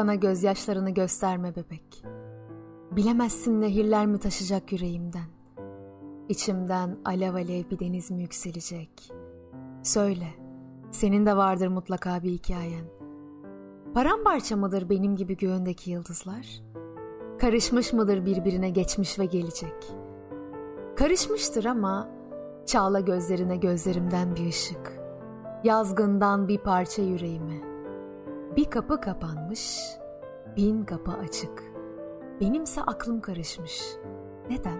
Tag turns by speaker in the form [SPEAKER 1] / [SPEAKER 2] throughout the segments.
[SPEAKER 1] Bana gözyaşlarını gösterme bebek. Bilemezsin nehirler mi taşacak yüreğimden. İçimden alev alev bir deniz mi yükselecek? Söyle, senin de vardır mutlaka bir hikayen. Paramparça mıdır benim gibi göğündeki yıldızlar? Karışmış mıdır birbirine geçmiş ve gelecek? Karışmıştır ama çağla gözlerine gözlerimden bir ışık. Yazgından bir parça yüreğime. Bir kapı kapanmış, bin kapı açık. Benimse aklım karışmış. Neden?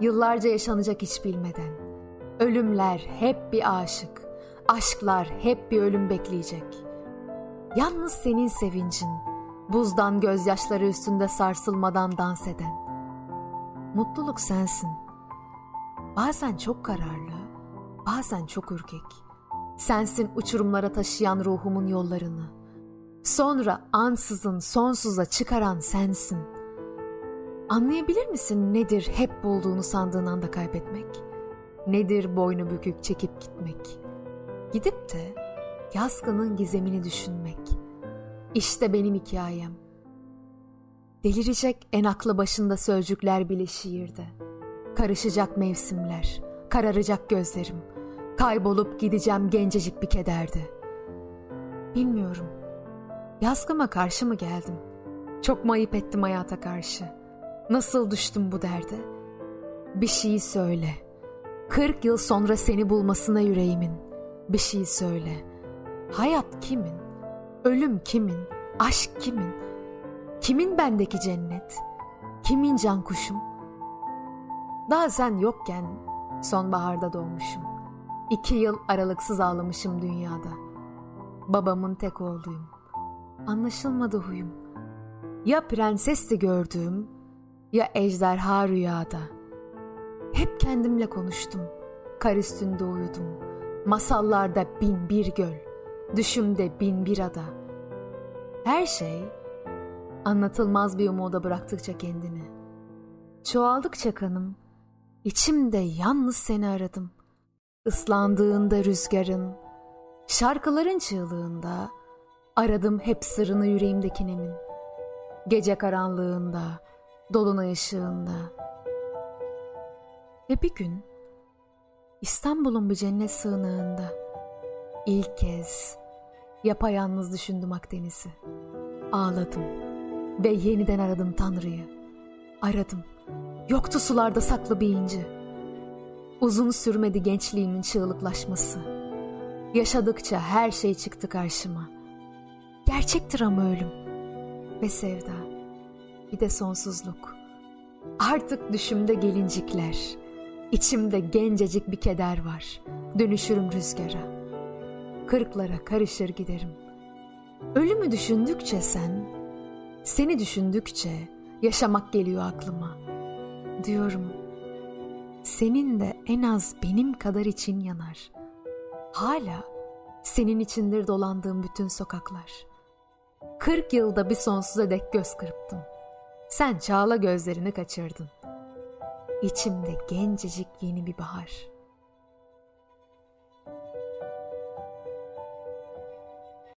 [SPEAKER 1] Yıllarca yaşanacak hiç bilmeden. Ölümler hep bir aşık. Aşklar hep bir ölüm bekleyecek. Yalnız senin sevincin, buzdan gözyaşları üstünde sarsılmadan dans eden. Mutluluk sensin. Bazen çok kararlı, bazen çok ürkek. Sensin uçurumlara taşıyan ruhumun yollarını. Sonra ansızın sonsuza çıkaran sensin. Anlayabilir misin nedir hep bulduğunu sandığın anda kaybetmek? Nedir boynu bükük çekip gitmek? Gidip de yazgının gizemini düşünmek. İşte benim hikayem. Delirecek en aklı başında sözcükler bile şiirde. Karışacak mevsimler, kararacak gözlerim. Kaybolup gideceğim gencecik bir kederde. Bilmiyorum. Yazgıma karşı mı geldim? Çok mu ayıp ettim hayata karşı? Nasıl düştüm bu derde? Bir şey söyle. Kırk yıl sonra seni bulmasına yüreğimin. Bir şey söyle. Hayat kimin? Ölüm kimin? Aşk kimin? Kimin bendeki cennet? Kimin can kuşum? Daha sen yokken sonbaharda doğmuşum. İki yıl aralıksız ağlamışım dünyada. Babamın tek oğluyum. Anlaşılmadı huyum. Ya prensesti gördüğüm ya ejderha rüyada. Hep kendimle konuştum. Kar üstünde uyudum. Masallarda bin bir göl. Düşümde bin bir ada. Her şey anlatılmaz bir umuda bıraktıkça kendini. Çoğaldıkça kanım, içimde yalnız seni aradım. Islandığında rüzgarın, şarkıların çığlığında aradım hep sırrını yüreğimdeki nemin. Gece karanlığında, dolunay ışığında. Ve bir gün İstanbul'un bir cennet sığınağında ilk kez yapayalnız düşündüm Akdeniz'i. Ağladım ve yeniden aradım Tanrı'yı. Aradım. Yoktu sularda saklı bir inci. Uzun sürmedi gençliğimin çığlıklaşması. Yaşadıkça her şey çıktı karşıma. Gerçektir ama ölüm ve sevda. Bir de sonsuzluk. Artık düşümde gelincikler. İçimde gencecik bir keder var. Dönüşürüm rüzgara. Kırıklara karışır giderim. Ölümü düşündükçe sen, seni düşündükçe yaşamak geliyor aklıma. Diyorum, senin de en az benim kadar için yanar. Hala senin içindir dolandığım bütün sokaklar. Kırk yılda bir sonsuza dek göz kırptım. Sen çağla gözlerini kaçırdın. İçimde gencecik yeni bir bahar.''